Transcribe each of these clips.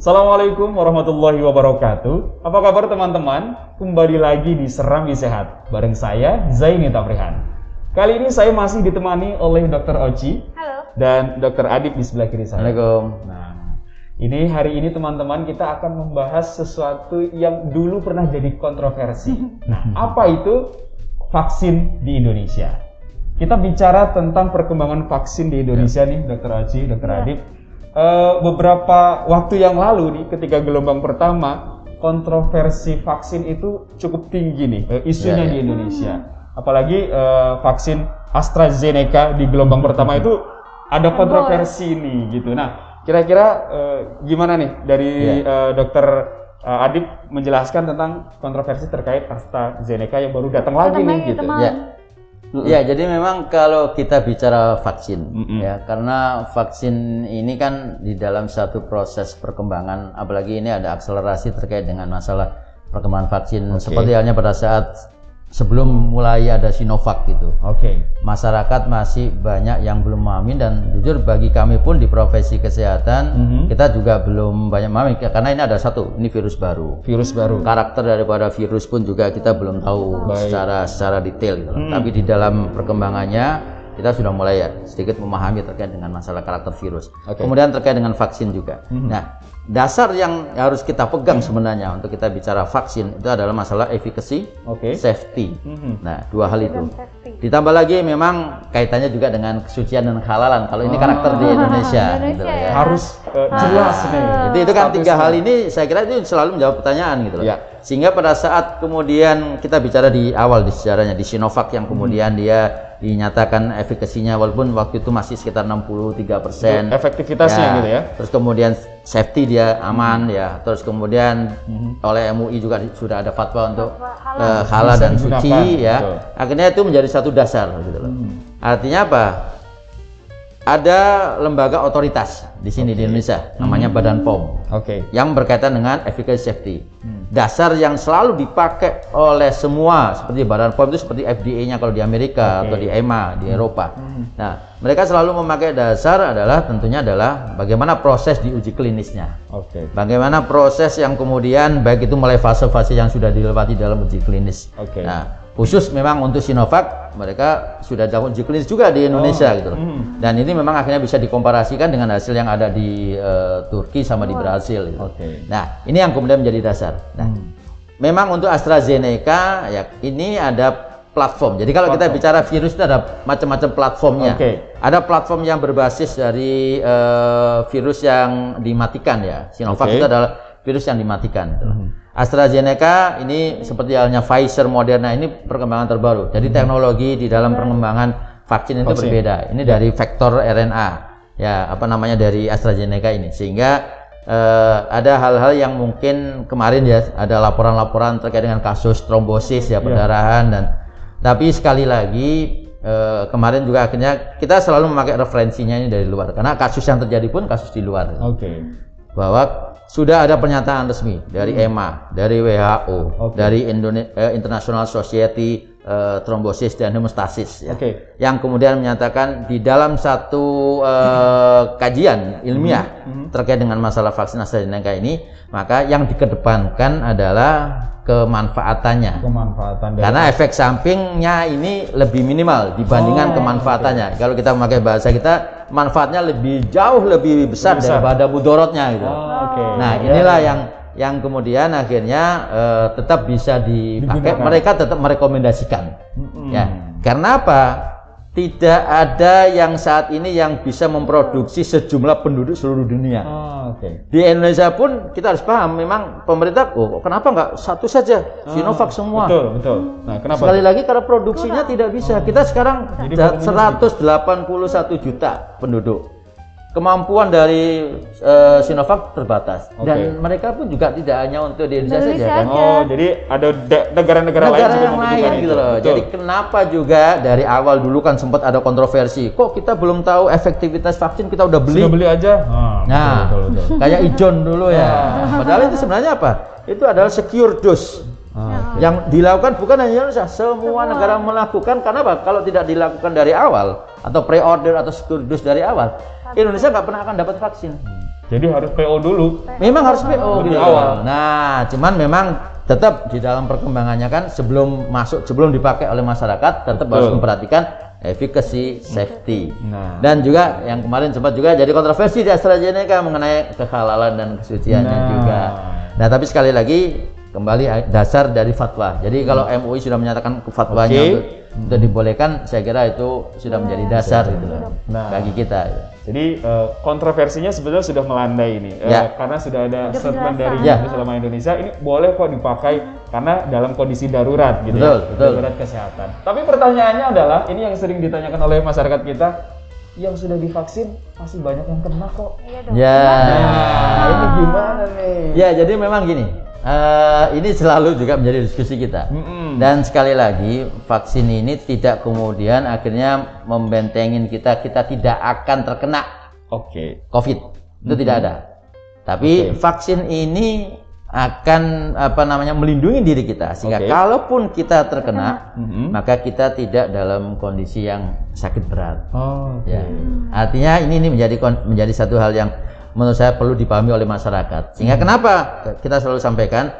Assalamualaikum warahmatullahi wabarakatuh. Apa kabar teman-teman? Kembali lagi di Serambi Sehat bareng saya Zaini Tafrihan. Kali ini saya masih ditemani oleh Dr. Oci Halo. dan Dr. Adib di sebelah kiri saya. Assalamualaikum. Nah, ini hari ini teman-teman kita akan membahas sesuatu yang dulu pernah jadi kontroversi. Nah, apa itu vaksin di Indonesia? Kita bicara tentang perkembangan vaksin di Indonesia nih, Dr. Oci, Dr. Ya. Adib. Eh, beberapa waktu yang lalu nih, ketika gelombang pertama, kontroversi vaksin itu cukup tinggi nih eh, isunya Ya, ya. di Indonesia. Apalagi eh, vaksin AstraZeneca di gelombang pertama itu ada kontroversi nih gitu. Nah, kira-kira eh, gimana nih dari eh, dokter eh, Adib menjelaskan tentang kontroversi terkait AstraZeneca yang baru datang lagi nih lagi, gitu. Ya. Ya, jadi memang kalau kita bicara vaksin, Mm-mm. ya, karena vaksin ini kan di dalam satu proses perkembangan, apalagi ini ada akselerasi terkait dengan masalah perkembangan vaksin. Oke. Seperti halnya pada saat sebelum mulai ada Sinovac gitu, Oke. masyarakat masih banyak yang belum memahami dan jujur bagi kami pun di profesi kesehatan Mhm. kita juga belum banyak memahami karena ini ada satu, ini virus baru. Virus baru. karakter daripada virus pun juga kita belum tahu Baik. secara secara detail gitu. Hmm. Tapi di dalam perkembangannya kita sudah mulai ya sedikit memahami terkait dengan masalah karakter virus. Oke. Kemudian terkait dengan vaksin juga. Hmm. Nah, dasar yang harus kita pegang sebenarnya untuk kita bicara vaksin itu adalah masalah efficacy, Oke. safety. Mhm. Nah, dua hal itu. Ditambah lagi memang kaitannya juga dengan kesucian dan kehalalan. Kalau ini karakter di Indonesia, Indonesia gitu ya. ya. Harus eh, jelas nih. Itu itu kan tiga Statusnya. hal ini saya kira itu selalu menjawab pertanyaan gitu loh. Ya. Sehingga pada saat kemudian kita bicara di awal di sejarahnya di Sinovac yang kemudian dia dinyatakan efikasinya walaupun waktu itu masih sekitar 63 Itu efektivitasnya gitu ya. Terus kemudian safety dia aman ya. Terus kemudian Mhm. oleh MUI juga sudah ada fatwa untuk halal. eh, halal dan digunakan, suci ya. betul. Akhirnya itu menjadi satu dasar gitu loh. Hmm. Artinya apa? Ada lembaga otoritas di sini di Indonesia namanya Badan POM Oke. yang berkaitan dengan efficacy safety. Hmm. Dasar yang selalu dipakai oleh semua seperti Badan POM itu seperti FDA-nya kalau di Amerika Oke. atau di EMA di Eropa. Hmm. Nah, mereka selalu memakai dasar adalah tentunya adalah bagaimana proses di uji klinisnya. Oke. Bagaimana proses yang kemudian baik itu mulai fase-fase yang sudah dilewati dalam uji klinis. Oke. Nah, khusus memang untuk Sinovac mereka sudah dilakukan uji klinis juga di Indonesia Oh, gitu loh. hmm. Dan ini memang akhirnya bisa dikomparasikan dengan hasil yang ada di eh, Turki sama di Brasil. gitu. Oke. Nah, ini yang kemudian menjadi dasar. Nah, Hmm. memang untuk AstraZeneca ya ini ada platform. Jadi kalau kita Platform. bicara virus itu ada macam-macam platformnya. Oke. Ada platform yang berbasis dari eh, virus yang dimatikan ya. Sinovac Oke. itu adalah virus yang dimatikan. gitu. Mhm. AstraZeneca ini seperti halnya Pfizer, Moderna ini perkembangan terbaru. Jadi teknologi di dalam pengembangan vaksin itu Vaksin. berbeda. Ini dari vektor RNA ya apa namanya dari AstraZeneca ini sehingga eh, ada hal-hal yang mungkin kemarin ya ada laporan-laporan terkait dengan kasus trombosis ya perdarahan dan tapi sekali lagi eh, kemarin juga akhirnya kita selalu memakai referensinya ini dari luar karena kasus yang terjadi pun kasus di luar Oke. bahwa sudah ada pernyataan resmi dari EMA, dari WHO, Hmm. Oke. dari Indone- eh, International Society eh, Thrombosis dan Hemostasis ya. Oke. Yang kemudian menyatakan di dalam satu eh, kajian ilmiah Mhm. terkait dengan masalah vaksin AstraZeneca ini, maka yang dikedepankan adalah kemanfaatannya. Kemanfaatan dari Karena efek sampingnya ini lebih minimal dibandingkan Oh, kemanfaatannya. Kalau kita memakai bahasa kita, manfaatnya lebih jauh lebih besar, Lebih besar. daripada mudorotnya gitu. Oh, Oke. Nah, Ya, inilah ya. yang yang kemudian akhirnya eh, tetap bisa dipakai. Digunakan. Mereka tetap merekomendasikan. Mm-mm. Ya. Karena apa? Tidak ada yang saat ini yang bisa memproduksi sejumlah penduduk seluruh dunia. Oh, Oke. Di Indonesia pun kita harus paham, memang pemerintah, oh kenapa nggak satu saja Sinovac semua? Betul, betul. Nah, kenapa? Sekali lagi karena produksinya tidak bisa. Kita sekarang Jadi da- volumenya 181 juta penduduk. Kemampuan dari eh, Sinovac terbatas Oke. dan mereka pun juga tidak hanya untuk di Indonesia saja kan. Oh, jadi ada da- negara-negara lain Negara juga yang lain itu. gitu loh. Betul. Jadi kenapa juga dari awal dulu kan sempat ada kontroversi. Kok kita belum tahu efektivitas vaksin kita udah beli? Sudah beli aja. Ah, Nah, betul, betul, betul. kayak ijon dulu ya. Ah. Padahal itu sebenarnya apa? Itu adalah secure dose. Ah, oke. Yang dilakukan bukan hanya Indonesia, semua, negara melakukan. Karena apa? Kalau tidak dilakukan dari awal atau pre-order atau secure dose dari awal, Indonesia nggak pernah akan dapat vaksin. Jadi harus PO dulu. Memang harus PO Lebih gitu. awal. Nah, cuman memang tetap di dalam perkembangannya kan sebelum masuk sebelum dipakai oleh masyarakat tetap Betul. harus memperhatikan efficacy, safety. Nah. Dan juga yang kemarin sempat juga jadi kontroversi di AstraZeneca mengenai kehalalan dan kesuciannya Nah. juga. Nah, tapi sekali lagi kembali dasar dari fatwa. Jadi kalau MUI sudah menyatakan fatwanya Hmm. Oke. untuk, untuk dibolehkan, saya kira itu sudah menjadi dasar gitu loh Nah. bagi kita. Jadi eh, kontroversinya sebenarnya sudah melandai ini Eh, Ya. karena sudah ada Udah statement dari Ya. Ulama Indonesia ini boleh kok dipakai karena dalam kondisi darurat gitu Betul, ya, betul. darurat kesehatan. Tapi pertanyaannya adalah ini yang sering ditanyakan oleh masyarakat kita, yang sudah divaksin masih banyak yang kena kok. Iya dong. Ya. Nah, ini gimana nih? Ya, jadi memang gini. Eh, ini selalu juga menjadi diskusi kita. Mm-mm. Dan sekali lagi, vaksin ini tidak kemudian akhirnya membentengin kita, kita tidak akan terkena Oke. COVID. Itu tidak ada. Tapi Oke. vaksin ini akan apa namanya melindungi diri kita sehingga Oke. kalaupun kita terkena, Mhm. maka kita tidak dalam kondisi yang sakit berat. Oh, oke. Ya. Artinya ini ini menjadi menjadi satu hal yang menurut saya perlu dipahami oleh masyarakat. Sehingga Hmm. kenapa kita selalu sampaikan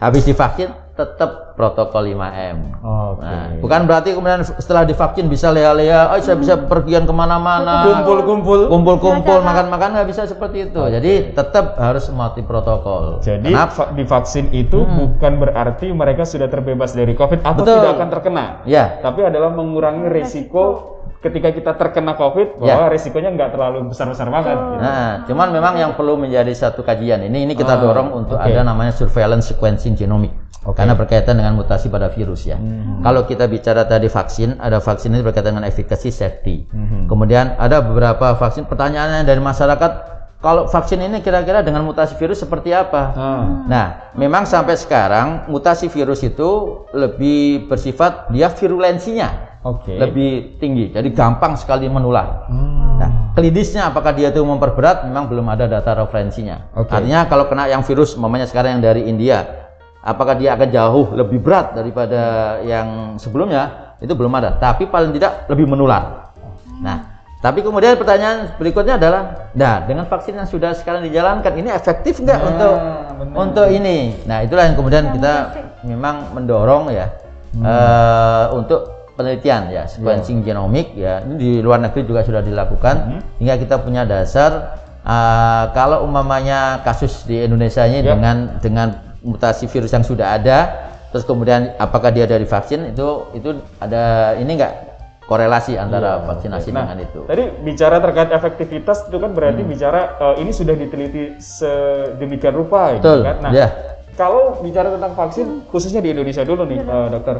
habis divaksin tetap protokol 5M. Oke. Nah, bukan berarti kemudian setelah divaksin bisa lea-lea, oh saya bisa pergian ke mana-mana, Kumpul-kumpul. kumpul-kumpul, makan-makan nggak bisa seperti itu. Jadi tetap harus mematuhi protokol. Jadi Kenapa? va- divaksin itu bukan berarti mereka sudah terbebas dari COVID atau Betul. tidak akan terkena. Ya, Tapi adalah mengurangi resiko ketika kita terkena COVID bahwa resikonya nggak terlalu besar-besar banget. gitu. Nah, cuman memang yang perlu menjadi satu kajian ini ini kita Ah, dorong untuk oke. ada namanya surveillance sequencing genomic. Oke. Karena berkaitan dengan mutasi pada virus ya. Hmm. Kalau kita bicara tadi vaksin, ada vaksin ini berkaitan dengan efficacy safety. Mhm. Kemudian ada beberapa vaksin pertanyaannya dari masyarakat, kalau vaksin ini kira-kira dengan mutasi virus seperti apa? Ah, Nah, memang sampai sekarang mutasi virus itu lebih bersifat dia virulensinya Oke. lebih tinggi. Jadi gampang sekali menular. Hmm. Nah, klinisnya apakah dia itu memperberat? Memang belum ada data referensinya. Oke. Artinya kalau kena yang virus, mamanya sekarang yang dari India, apakah dia akan jauh lebih berat daripada yang sebelumnya? Itu belum ada. Tapi paling tidak lebih menular. Nah, tapi kemudian pertanyaan berikutnya adalah, nah dengan vaksin yang sudah sekarang dijalankan, ini efektif nggak Nah, untuk benar. untuk ini? Nah, itulah yang kemudian kita memang mendorong ya eh, untuk penelitian ya sequencing genomik ya ini di luar negeri juga sudah dilakukan hingga kita punya dasar eh, kalau umpamanya kasus di Indonesia ini Yap. dengan dengan mutasi virus yang sudah ada terus kemudian apakah dia dari vaksin itu itu ada ini enggak korelasi antara Iya, vaksinasi. Nah, dengan itu Tadi bicara terkait efektivitas itu kan berarti bicara eh, ini sudah diteliti sedemikian rupa, gitu betul kan? Nah, ya kalau bicara tentang vaksin, khususnya di Indonesia dulu nih, eh, dokter.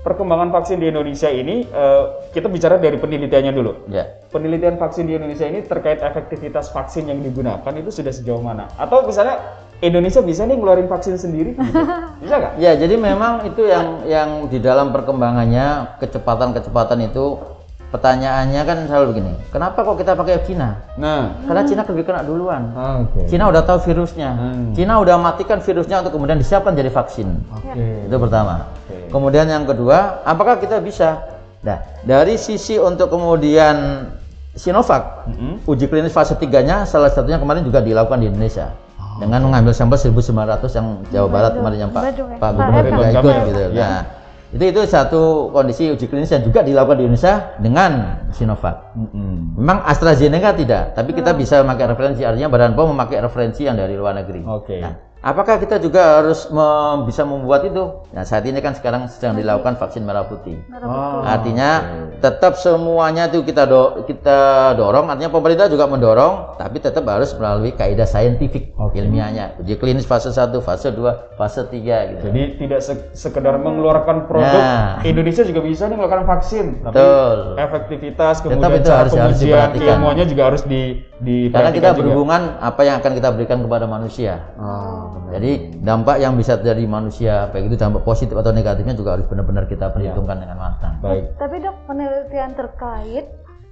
Perkembangan vaksin di Indonesia ini, eh, kita bicara dari penelitiannya dulu. ya Penelitian vaksin di Indonesia ini terkait efektivitas vaksin yang digunakan itu sudah sejauh mana? Atau misalnya Indonesia bisa nih ngeluarin vaksin sendiri? Gitu. Bisa nggak? Ya, jadi memang itu yang yang di dalam perkembangannya kecepatan-kecepatan itu pertanyaannya kan selalu begini. Kenapa kok kita pakai Cina? Nah, Karena Cina lebih kena duluan. oke. Cina udah tahu virusnya. Hmm. Cina udah matikan virusnya untuk kemudian disiapkan jadi vaksin. Oke. Itu pertama. Oke. Kemudian yang kedua, apakah kita bisa? Nah, dari sisi untuk kemudian Sinovac, Mm-mm. uji klinis fase 3-nya salah satunya kemarin juga dilakukan di Indonesia. Dengan mengambil sampel 1900 yang Jawa Barat kemarin yang Pak ya? Pak Pak Gubernur juga ikut gitu. Ya. Nah, itu itu satu kondisi uji klinis yang juga dilakukan di Indonesia dengan Sinovac. Mm-mm. Memang AstraZeneca tidak, tapi kita bisa memakai referensi. Artinya Badan POM memakai referensi yang dari luar negeri. Oke. Nah, apakah kita juga harus mem- bisa membuat itu? Nah, saat ini kan sekarang sedang dilakukan vaksin merah putih. Oh, Artinya tetap semuanya itu kita do- kita dorong. Artinya pemerintah juga mendorong, tapi tetap harus melalui kaidah saintifik Oke. ilmiahnya. Uji klinis fase 1, fase 2, fase 3 gitu. Jadi tidak se- sekedar mengeluarkan produk, Nah. Indonesia juga bisa nih melakukan vaksin, tapi Betul. efektivitas Tetap kemudian itu cara harus- harus pengujian diperhatikan. ilmuannya juga harus di di Karena kita juga. berhubungan apa yang akan kita berikan kepada manusia. Benar. Jadi dampak yang bisa terjadi manusia, baik itu dampak positif atau negatifnya juga harus benar-benar kita perhitungkan dengan matang. Baik. Tapi dok penelitian terkait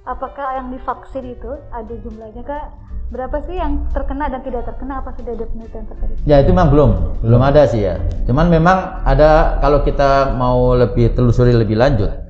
apakah yang divaksin itu ada jumlahnya kak? Berapa sih yang terkena dan tidak terkena? Apa sudah ada penelitian terkait? itu? Ya itu memang belum, belum ada sih ya. Cuman memang ada kalau kita mau lebih telusuri lebih lanjut,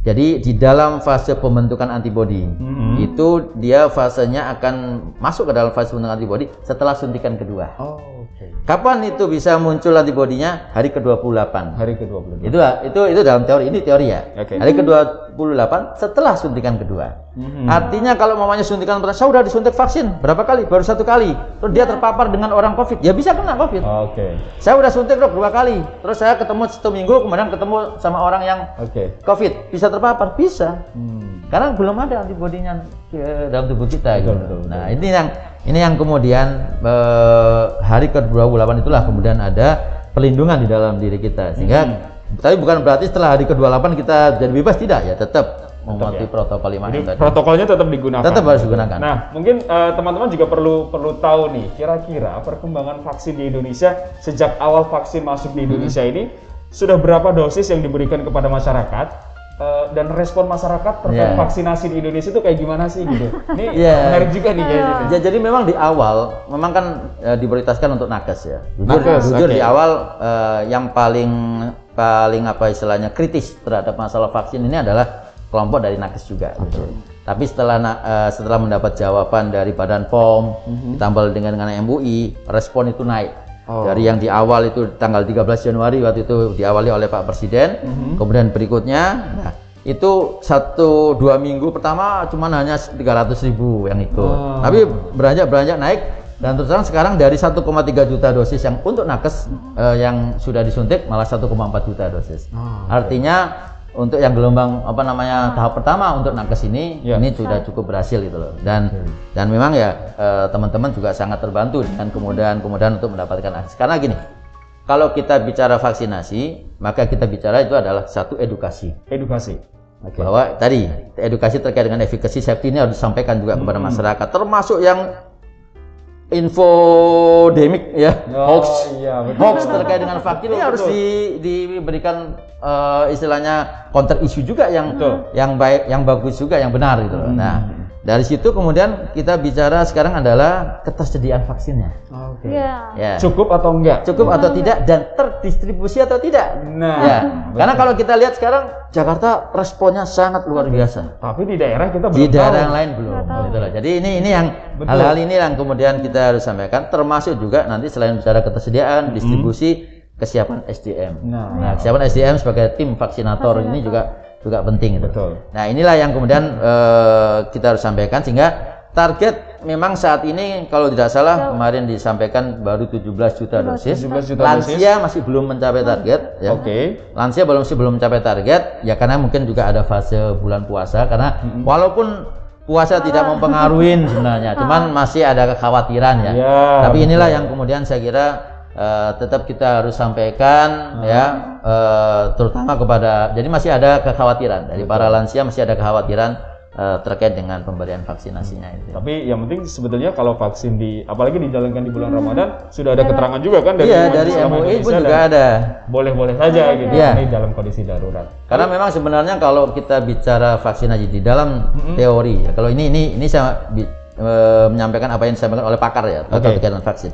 Jadi di dalam fase pembentukan antibodi Mhm. itu dia fasenya akan masuk ke dalam fase pembentukan antibodi setelah suntikan kedua. Oh, oke. Kapan itu bisa muncul antibodinya? Hari ke-28. Hari ke-20. Itu itu itu dalam teori ini teori ya. Oke. Hari ke-28 setelah suntikan kedua. Mhm. Artinya kalau mamanya suntikan pertama, saya udah disuntik vaksin berapa kali? Baru satu kali. Terus dia terpapar dengan orang COVID, ya bisa kena COVID. Oke. Saya udah suntik dok dua kali. Terus saya ketemu satu minggu, kemudian ketemu sama orang yang Oke. COVID, bisa terpapar? Bisa. Hmm. Karena belum ada antibodinya ke dalam tubuh kita. Betul, gitu. betul, betul. Nah ini yang ini yang kemudian eh, hari ke-28 itulah kemudian ada perlindungan di dalam diri kita sehingga Hmm. tapi bukan berarti setelah hari ke-28 kita jadi bebas tidak ya tetap mematuhi ya. protokol lima Jadi tadi. protokolnya tetap digunakan. Tetap harus digunakan. Nah, mungkin eh, teman-teman juga perlu perlu tahu nih, kira-kira perkembangan vaksin di Indonesia sejak awal vaksin masuk di Indonesia Hmm. ini sudah berapa dosis yang diberikan kepada masyarakat Eh, dan respon masyarakat terkait Yeah. vaksinasi di Indonesia itu kayak gimana sih gitu? Ini Yeah. menarik juga nih kayaknya. Ya, jadi memang di awal memang kan eh, diprioritaskan untuk nakes ya. Jujur, Nakes, jujur oke. di awal eh, yang paling paling apa istilahnya kritis terhadap masalah vaksin ini adalah kelompok dari nakes juga. gitu. Tapi setelah eh, setelah mendapat jawaban dari Badan POM ditambah dengan dengan MUI, respon itu naik. Oh. Dari yang di awal itu tanggal 13 Januari waktu itu diawali oleh Pak Presiden, kemudian berikutnya nah, itu satu dua minggu pertama cuma hanya 300 ribu yang ikut. Oh. Tapi beranjak beranjak naik dan terus terang sekarang dari 1,3 juta dosis yang untuk nakes eh, yang sudah disuntik malah 1,4 juta dosis. Oh, Artinya untuk yang gelombang apa namanya tahap pertama untuk nakes ini Ya. ini sudah cukup berhasil gitu loh. Dan dan memang ya eh, teman-teman juga sangat terbantu dengan kemudahan kemudahan untuk mendapatkan akses. Karena gini, kalau kita bicara vaksinasi, maka kita bicara itu adalah satu edukasi Edukasi. Oke. bahwa tadi edukasi terkait dengan efikasi safety ini harus disampaikan juga kepada Hmm. masyarakat termasuk yang infodemik ya Oh, hoax iya, betul. hoax terkait dengan vaksin ini Betul, harus di- diberikan eh, istilahnya counter issue juga yang Betul. yang baik yang bagus juga yang benar gitu. Hmm. Nah dari situ kemudian kita bicara sekarang adalah ketersediaan vaksinnya. Oke. Iya. ya. Cukup atau enggak? cukup atau tidak dan terdistribusi atau tidak? Nah, ya. Karena kalau kita lihat sekarang Jakarta responnya sangat luar biasa. Tapi di daerah kita belum di daerah tahu. yang lain belum. Gitu loh. Jadi ini ini yang hal-hal ini yang kemudian kita harus sampaikan termasuk juga nanti selain bicara ketersediaan, distribusi, kesiapan SDM. Nah, Nah, kesiapan SDM sebagai tim vaksinator ini juga juga penting gitu. Betul. Nah, inilah yang kemudian eh, kita harus sampaikan sehingga target memang saat ini kalau tidak salah kemarin disampaikan baru 17 juta dosis. 17 juta Lansia masih belum mencapai target ya. Oke. Lansia belum sih belum mencapai target ya karena mungkin juga ada fase bulan puasa karena walaupun puasa tidak mempengaruhi sebenarnya, cuman masih ada kekhawatiran ya. Ya, Tapi inilah yang kemudian saya kira eh, tetap kita harus sampaikan ya eh, terutama kepada jadi masih ada kekhawatiran dari para lansia masih ada kekhawatiran eh, terkait dengan pemberian vaksinasinya itu. Tapi yang penting sebetulnya kalau vaksin di apalagi dijalankan di bulan Ramadan sudah ada keterangan juga kan dari Iya dari MUI pun Indonesia juga ada. Boleh-boleh saja gitu Iya. ini dalam kondisi darurat. Karena memang sebenarnya kalau kita bicara vaksinasi di dalam teori, ya, kalau ini ini ini saya eh, menyampaikan apa yang disampaikan oleh pakar ya terkait dengan vaksin.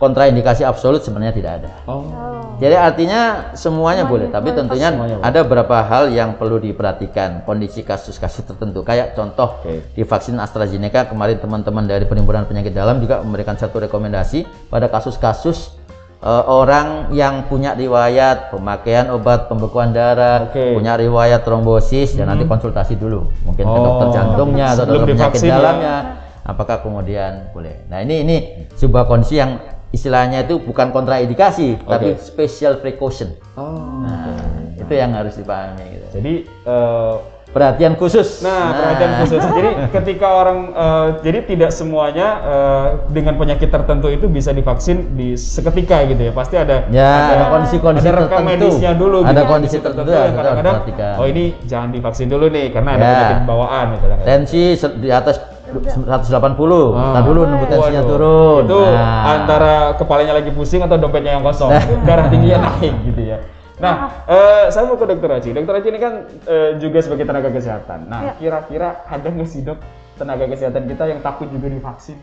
Kontraindikasi absolut sebenarnya tidak ada. Oh. Oh. Jadi artinya semuanya boleh, tapi tentunya Semuanya ada beberapa hal yang perlu diperhatikan kondisi kasus-kasus tertentu. Kayak contoh Oke. di vaksin AstraZeneca kemarin teman-teman dari penimbunan penyakit dalam juga memberikan satu rekomendasi pada kasus-kasus eh, orang yang punya riwayat pemakaian obat pembekuan darah. Hmm. punya riwayat trombosis, dan nanti konsultasi dulu, mungkin ke Oh. dokter jantungnya atau dokter penyakit ya. dalamnya, apakah kemudian boleh. Nah ini ini sebuah kondisi yang istilahnya itu bukan kontraindikasi, tapi special precaution. Oh. Nah, itu yang harus dipahami. Gitu. Jadi eh, Perhatian khusus. Nah, perhatian khusus. Jadi ketika orang eh, jadi tidak semuanya eh, dengan penyakit tertentu itu bisa divaksin di seketika gitu ya. Pasti ada Ya, ada kondisi-kondisi ada rekam tertentu. medisnya dulu Ada gitu. kondisi tertentu kadang-kadang oh ini jangan divaksin dulu nih karena ada Ya. penyakit bawaan misalnya. Tensi se- di atas 180. Ah. Ntar dulu nunggu tensinya Waduh. turun. Itu Nah. antara kepalanya lagi pusing atau dompetnya yang kosong. Darah tingginya naik gitu ya. Nah, eh, saya mau ke dokter Aci. Dokter Aci ini kan eh, juga sebagai tenaga kesehatan. Nah, Ya. kira-kira ada nggak sih dok tenaga kesehatan kita yang takut juga divaksin?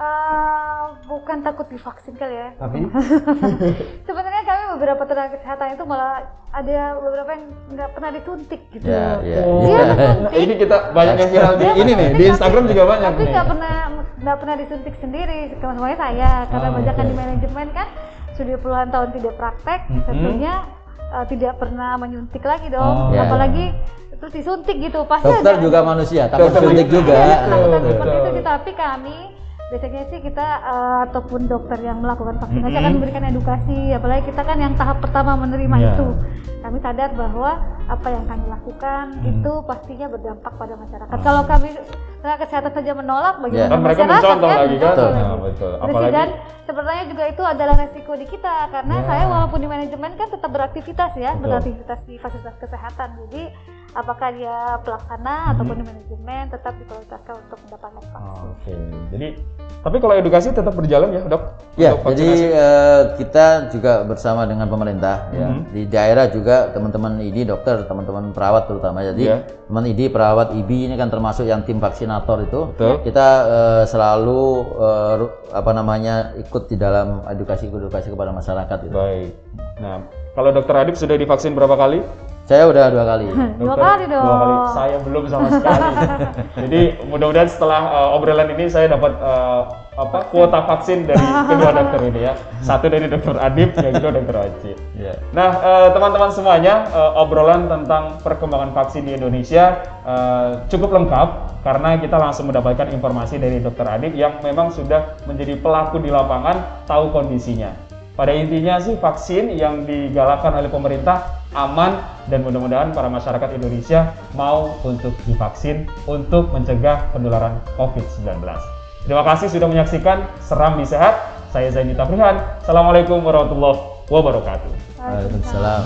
Eh, bukan takut divaksin kali ya. Tapi Sebenarnya kami beberapa tenaga kesehatan itu malah ada beberapa yang nggak pernah disuntik gitu. Ya, ya. Oh, Iya, nah, ini kita banyak yang viral di ini nih, di Instagram tapi- juga banyak Tapi nih. nggak pernah nggak pernah disuntik sendiri. Semuanya saya karena Oh, banyak kan oke. di manajemen kan sudah puluhan tahun tidak praktek, Mhm. tentunya eh, tidak pernah menyuntik lagi dong. Oh. Ya. Apalagi terus disuntik gitu pasti Dokter ada- juga manusia, takut Dokter suntik juga. Iya, Betul, ketakutan betul. seperti itu sih. tapi kami biasanya sih kita eh, ataupun dokter yang melakukan vaksinasi Mhm. akan memberikan edukasi apalagi kita kan yang tahap pertama menerima Iya. itu kami sadar bahwa apa yang kami lakukan Mhm. itu pastinya berdampak pada masyarakat kalau kami tenaga kesehatan saja menolak Iya. bagaimana Kan mereka masyarakat mencontoh kan? lagi kan? Betul. Nah, betul. Betul. Apalagi dan sebenarnya juga itu adalah resiko di kita karena Ya. saya walaupun di manajemen kan tetap beraktivitas ya Betul. beraktivitas di fasilitas kesehatan jadi apakah dia pelaksana ataupun di manajemen tetap diprioritaskan untuk mendapatkan Oh, vaksin. Oke. Jadi tapi kalau edukasi tetap berjalan ya, Dok? Ya, Untuk jadi eh, kita juga bersama dengan pemerintah ya. Mhm. Di daerah juga teman-teman ID dokter, teman-teman perawat terutama. Jadi Iya. teman ID perawat IB ini kan termasuk yang tim vaksinator itu. Betul. Kita eh, selalu ru- apa namanya ikut di dalam edukasi-edukasi kepada masyarakat gitu. Baik. Nah, kalau Dokter Adib sudah divaksin berapa kali? Saya udah dua kali. Dua Dokter, kali dong. Dua kali. Saya belum sama sekali. Jadi mudah-mudahan setelah uh, obrolan ini saya dapat uh, apa kuota vaksin dari kedua dokter ini ya. Satu dari Dokter Adib, yang kedua Dokter Oci. Ya. Nah, uh, teman-teman semuanya, uh, obrolan tentang perkembangan vaksin di Indonesia uh, cukup lengkap karena kita langsung mendapatkan informasi dari Dokter Adib yang memang sudah menjadi pelaku di lapangan, tahu kondisinya. Pada intinya sih vaksin yang digalakkan oleh pemerintah aman dan mudah-mudahan para masyarakat Indonesia mau untuk divaksin untuk mencegah penularan COVID-19. Terima kasih sudah menyaksikan Serambi Sehat. Saya Zaini Tafrihan. Assalamualaikum warahmatullahi wabarakatuh. Waalaikumsalam.